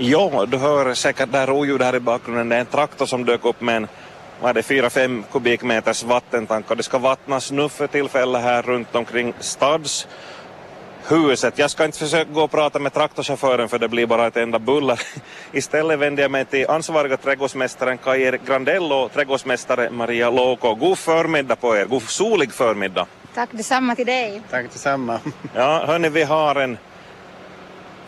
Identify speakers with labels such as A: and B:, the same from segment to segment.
A: Ja, du hör säkert det här oljud här i bakgrunden. Det är en traktor som dök upp med en vad är det, 4-5 kubikmeters vattentank och det ska vattnas nu för tillfället här runt omkring stads huset. Jag ska inte försöka gå och prata med traktorchauffören för det blir bara ett enda buller. Istället vänder jag mig till ansvariga trädgårdsmästaren Kaj-Erik Grandell och trädgårdsmästare Maria Loko. God förmiddag på er, god solig förmiddag.
B: Tack detsamma till dig.
C: Tack detsamma.
A: Ja, hörni, vi har en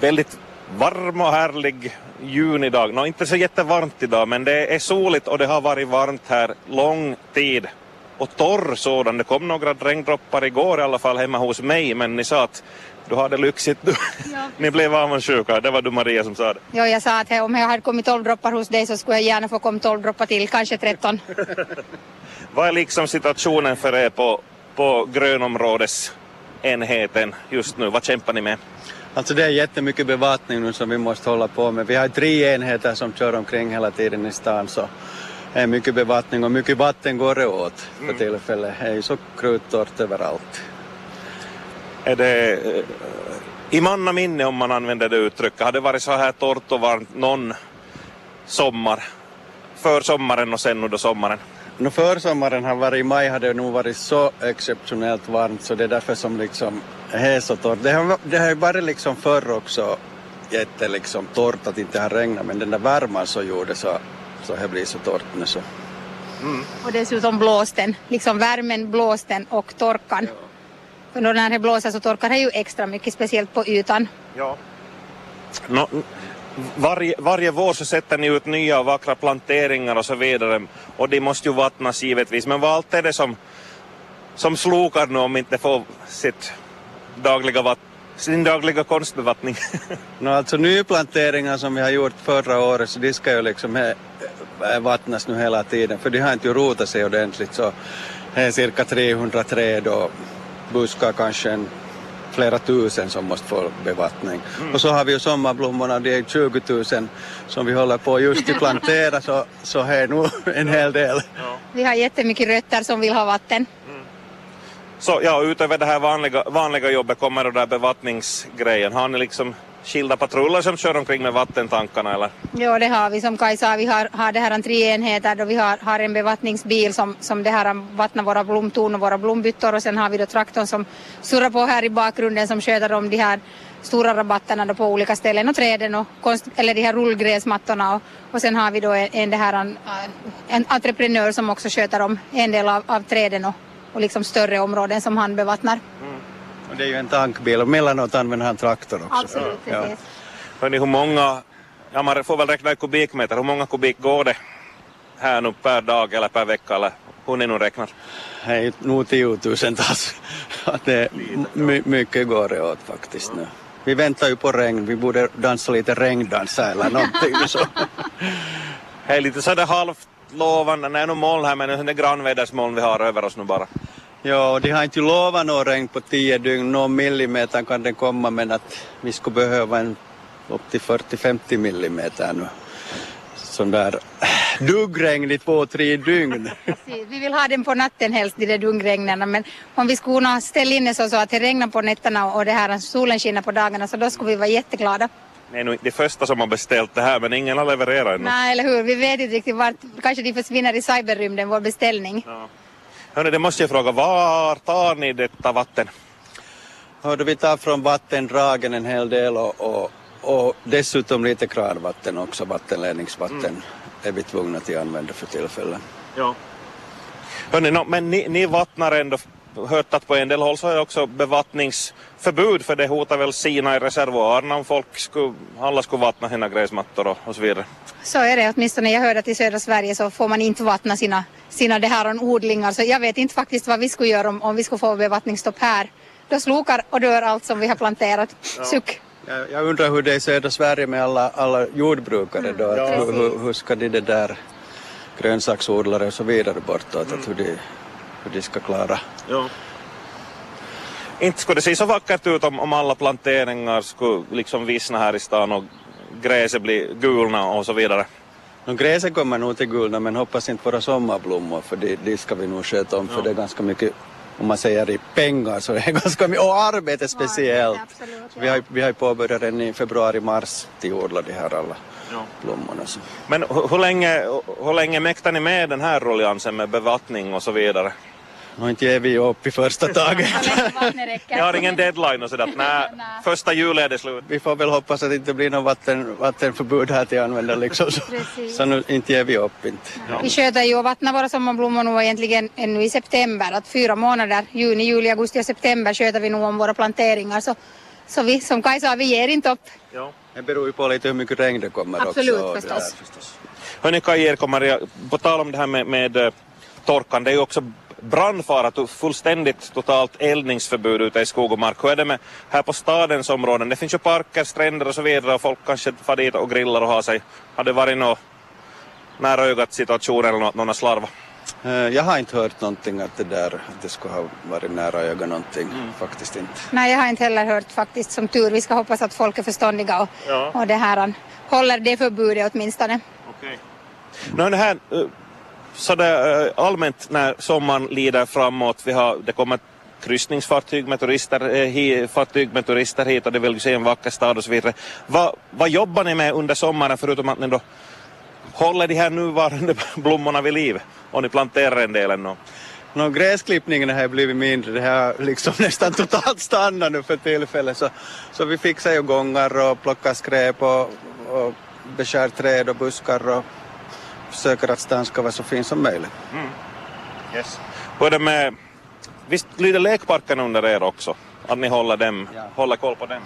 A: väldigt varm och härlig junidag. Nå, inte så jättevarmt idag, men det är soligt och det har varit varmt här lång tid. Och torr sådan. Det kom några regndroppar igår i alla fall hemma hos mig, men ni sa att du har det lyxigt. Du.
B: Ja.
A: Ni blev avundsjuka. Det var du Maria som sa det.
B: Ja, jag sa att om jag hade kommit 12 droppar hos dig så skulle jag gärna få komma 12 droppar till, kanske 13.
A: Vad är liksom situationen för er på, på grönområdesenheten just nu? Vad kämpar ni med?
C: Alltså det är jättemycket bevattning nu som vi måste hålla på med. Vi har tre enheter som kör omkring hela tiden i stan så det är mycket bevattning och mycket vatten går det åt för tillfället. Det är ju så kruttorrt överallt.
A: Är det eh, i manna minne om man använder det uttrycket? Har det varit så här torrt och varmt någon sommar? För sommaren och sen under sommaren?
C: No försommaren har varit i maj har det nog varit så exceptionellt varmt så det är därför som liksom det är så torrt. Det har, det har ju varit liksom förr också jätte liksom torrt att inte har regnat men den där värmen så gjorde så så det blir så torrt nu så.
B: Och dessutom blåsten, liksom värmen, blåsten och torkan. För då när det blåser så torkar det ju extra mycket, speciellt på ytan.
A: Ja. Nå, varje, varje vår så sätter ni ut nya och vackra planteringar och så vidare och de måste ju vattnas givetvis. Men vad allt är det som, som slokar nu om inte får sitt dagliga vatt, sin dagliga konstbevattning?
C: No alltså nyplanteringar som vi har gjort förra året så de ska ju liksom eh, vattnas nu hela tiden för de har inte ju rotat sig ordentligt så det är cirka 300 träd och buskar kanske en, flera tusen som måste få bevattning. Och så har vi ju sommarblommorna, det är 20 000 som vi håller på just att plantera så, så det är nog en hel del.
B: Vi har jättemycket rötter som vill ha vatten
A: så ja, utöver det här vanliga, vanliga jobbet kommer den där bevattningsgrejen. Har ni liksom skilda patruller som kör omkring med vattentankarna eller?
B: Ja, det har vi. Som Kaj sa, vi har, har det här en tre enheter då vi har, har en bevattningsbil som, som det här vattnar våra blomtorn och våra blombyttor och sen har vi då traktorn som surrar på här i bakgrunden som sköter om de här stora rabatterna då på olika ställen och träden och konst, eller de här rullgräsmattorna och, och sen har vi då en, en, det här, en, en entreprenör som också sköter om en del av, av träden och, och liksom större områden som han bevattnar.
C: Och det är ju en tankbil och mellanåt använder han traktor också.
B: Absolut,
C: Ja.
B: precis.
A: Hörni, hur många, ja man får väl räkna i kubikmeter, hur många kubik går det här nu per dag eller per vecka eller hur ni nu räknar?
C: Det är ju nog tiotusentals. Att det, my, mycket går det åt faktiskt nu. Vi väntar ju på regn, vi borde dansa lite regndansa eller någonting. Så.
A: Det är lite sådär halvt lovande, det är nog moln här men det är granvädersmoln vi har över oss nu bara.
C: Ja, de har inte lovat något regn på tio dygn, någon millimeter kan det komma men att vi skulle behöva en upp till 40-50 millimeter nu. Sån där duggregn i två, tre dygn.
B: Precis. Vi vill ha den på natten helst, de där dungregnen. Men om vi skulle kunna ställa in det så, så att det regnar på nätterna och det här solen skiner på dagarna så då skulle vi vara jätteglada.
A: Det är nog inte de första som har beställt det här men ingen har levererat ännu.
B: Nej, eller hur? Vi vet inte riktigt vart. Kanske de försvinner i cyberrymden, vår beställning.
A: Hörni, det måste jag fråga, var tar ni detta vatten?
C: Hörde vi tar från vattendragen en hel del och, och, och dessutom lite kranvatten också, vattenledningsvatten är vi tvungna till att använda för tillfället.
A: Ja. Hörni, no, men ni, ni vattnar ändå, hört att på en del håll så är det också bevattningsförbud för det hotar väl sina i reservoarerna om folk skulle, alla skulle vattna sina gräsmattor och, och så vidare.
B: Så är det åtminstone. Jag hörde att i södra Sverige så får man inte vattna sina, sina det här odlingar. Så jag vet inte faktiskt vad vi skulle göra om, om vi skulle få bevattningsstopp här. Då slokar och dör allt som vi har planterat. Suck.
C: Jag, jag undrar hur det är i södra Sverige med alla, alla jordbrukare då. Att hur, hur, hur ska de det där grönsaksodlare och så vidare bortåt, att hur, de, hur de ska klara.
A: Ja. Inte skulle det se så vackert ut om, om alla planteringar skulle liksom vissna här i stan och gräset blir gulna och så vidare.
C: No, gräset kommer nog till gulna men hoppas inte våra sommarblommor för de, de ska vi nog sköta om för det är ganska mycket om man säger i pengar så är det ganska mycket, och arbete speciellt.
B: absolut,
C: vi, har, vi har ju påbörjat redan i februari-mars till odla de här alla
A: Ja.
C: blommorna. Så.
A: Men hu- hur länge, hur länge mäktar ni med den här rulliansen med bevattning och så vidare?
C: Nu inte ger vi upp i första taget.
A: Ni har ingen deadline och sådär nej,
B: Nej.
A: första juli är det slut.
C: vi får väl hoppas att det inte blir något vatten, vattenförbud här till användare liksom. Så, så nu inte ger vi upp inte.
B: Vi sköter ju och vattnar våra sommarblommor nu egentligen ännu i september. Att fyra månader, juni, juli, augusti och september sköter vi nog om våra planteringar. Så, så vi, som Kaj sa, vi ger inte upp.
A: Ja.
C: Det beror ju på lite hur mycket regn det kommer
B: Absolut,
C: också. det
B: förstås.
A: Hörni Kaj jag- på tal om det här med, med eh, torkan, det är ju också brandfara, fullständigt totalt eldningsförbud ute i skog och mark. Hur är det med här på stadens områden? Det finns ju parker, stränder och så vidare och folk kanske far dit och grillar och har sig. Har det varit någon nära ögat situation eller något, någon har slarvat?
C: Eh, Jag har inte hört någonting att det där att det skulle ha varit nära ögat någonting. Faktiskt inte.
B: Nej, jag har inte heller hört faktiskt som tur. Vi ska hoppas att folk är förståndiga och,
A: Ja.
B: och det här håller det förbudet åtminstone.
A: Okej. Nu är det här eh, sådär eh, allmänt när sommaren lider framåt, vi har, det kommer kryssningsfartyg med turister, eh, hi, fartyg med turister hit och det vill ju se en vacker stad och så vidare. Vad, vad jobbar ni med under sommaren förutom att ni då håller de här nuvarande blommorna vid liv och ni planterar en del ännu?
C: No, gräsklippningen har ju blivit mindre. Det har liksom nästan totalt stannat nu för tillfället. Så, så vi fixar ju gångar och plockar skräp och, och beskär träd och buskar och försöker att stan ska vara så fin som möjligt.
A: Yes. Hur är det med, visst lyder lekparken under er också? Att ni håller dem,
C: Ja.
A: håller koll på dem?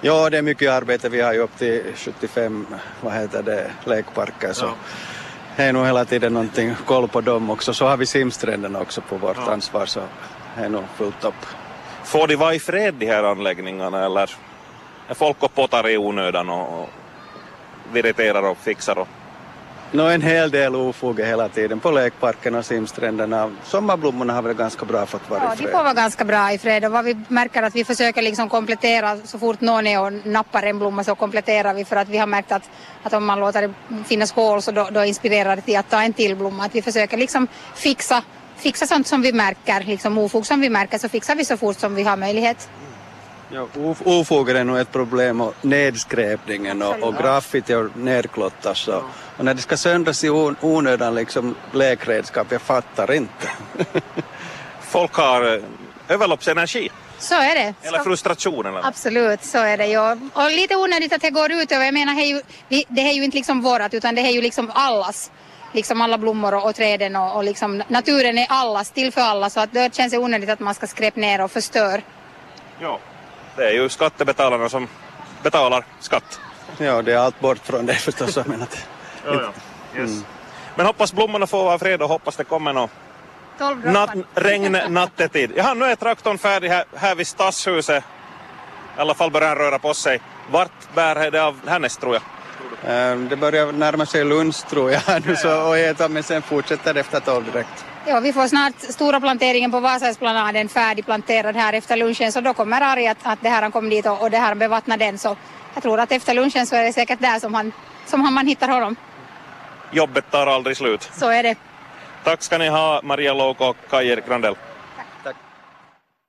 C: Ja, det är mycket arbete. Vi har ju upp till 75, vad heter det, lekparker. Så
A: Ja.
C: det är nog hela tiden någonting koll på dem också. Så har vi simstränderna också på vårt
A: Ja.
C: ansvar. Så det är nog fullt upp.
A: Får de vara i fred de här anläggningarna eller är folk och pottar i onödan och, och viriterar och fixar? Och...
C: Nå, en hel del ofog hela tiden på lekparkerna och simstränderna. Sommarblommorna har väl ganska bra fått vara
B: Ja,
C: i
B: de får vara ganska bra i fred och vad vi märker att vi försöker liksom komplettera så fort någon är och nappar en blomma så kompletterar vi för att vi har märkt att, att om man låter det finnas hål så då, då inspirerar det till att ta en till blomma. Att vi försöker liksom fixa, fixa sånt som vi märker, liksom ofog som vi märker så fixar vi så fort som vi har möjlighet.
C: Ja, of- ofog är nog ett problem och nedskräpningen och, och graffiti och nedklottas. Så. Och när det ska söndras i on- onödan liksom lekredskap, jag fattar inte.
A: Folk har eh, överloppsenergi
B: Så är det.
A: eller frustration. Eller?
B: Absolut, så är det ju. Och lite onödigt att det går ut över. Jag menar, det är ju, det är ju inte liksom vårat utan det är ju liksom allas. Liksom alla blommor och, och träden och, och liksom naturen är allas, till för alla. Så att det känns det onödigt att man ska skräpa ner och förstör.
A: Ja. Det är ju skattebetalarna som betalar skatt.
C: Ja, det är allt bort från det förstås. Jag menar att-
A: Ja, ja. Yes. Men hoppas blommorna får vara fred och hoppas det kommer något
B: 12
A: Natt, regn nattetid. Jaha, nu är traktorn färdig här, här vid stadshuset. I alla fall börjar den röra på sig. Vart bär det av härnäst tror jag?
C: Ehm, Det börjar närma sig lunch tror jag nu så, och äta men sen fortsätter det efter tolv direkt.
B: Ja, vi får snart stora planteringen på Vasaisplanaden färdigplanterad här efter lunchen så då kommer Ari att, att det här han kom dit och, och det här bevattnar den så jag tror att efter lunchen så är det säkert där som, han, som han, man hittar honom.
A: Jobbet tar aldrig slut.
B: Så är det.
A: Tack ska ni ha Maria Låk och Kaj-Erik Grandell.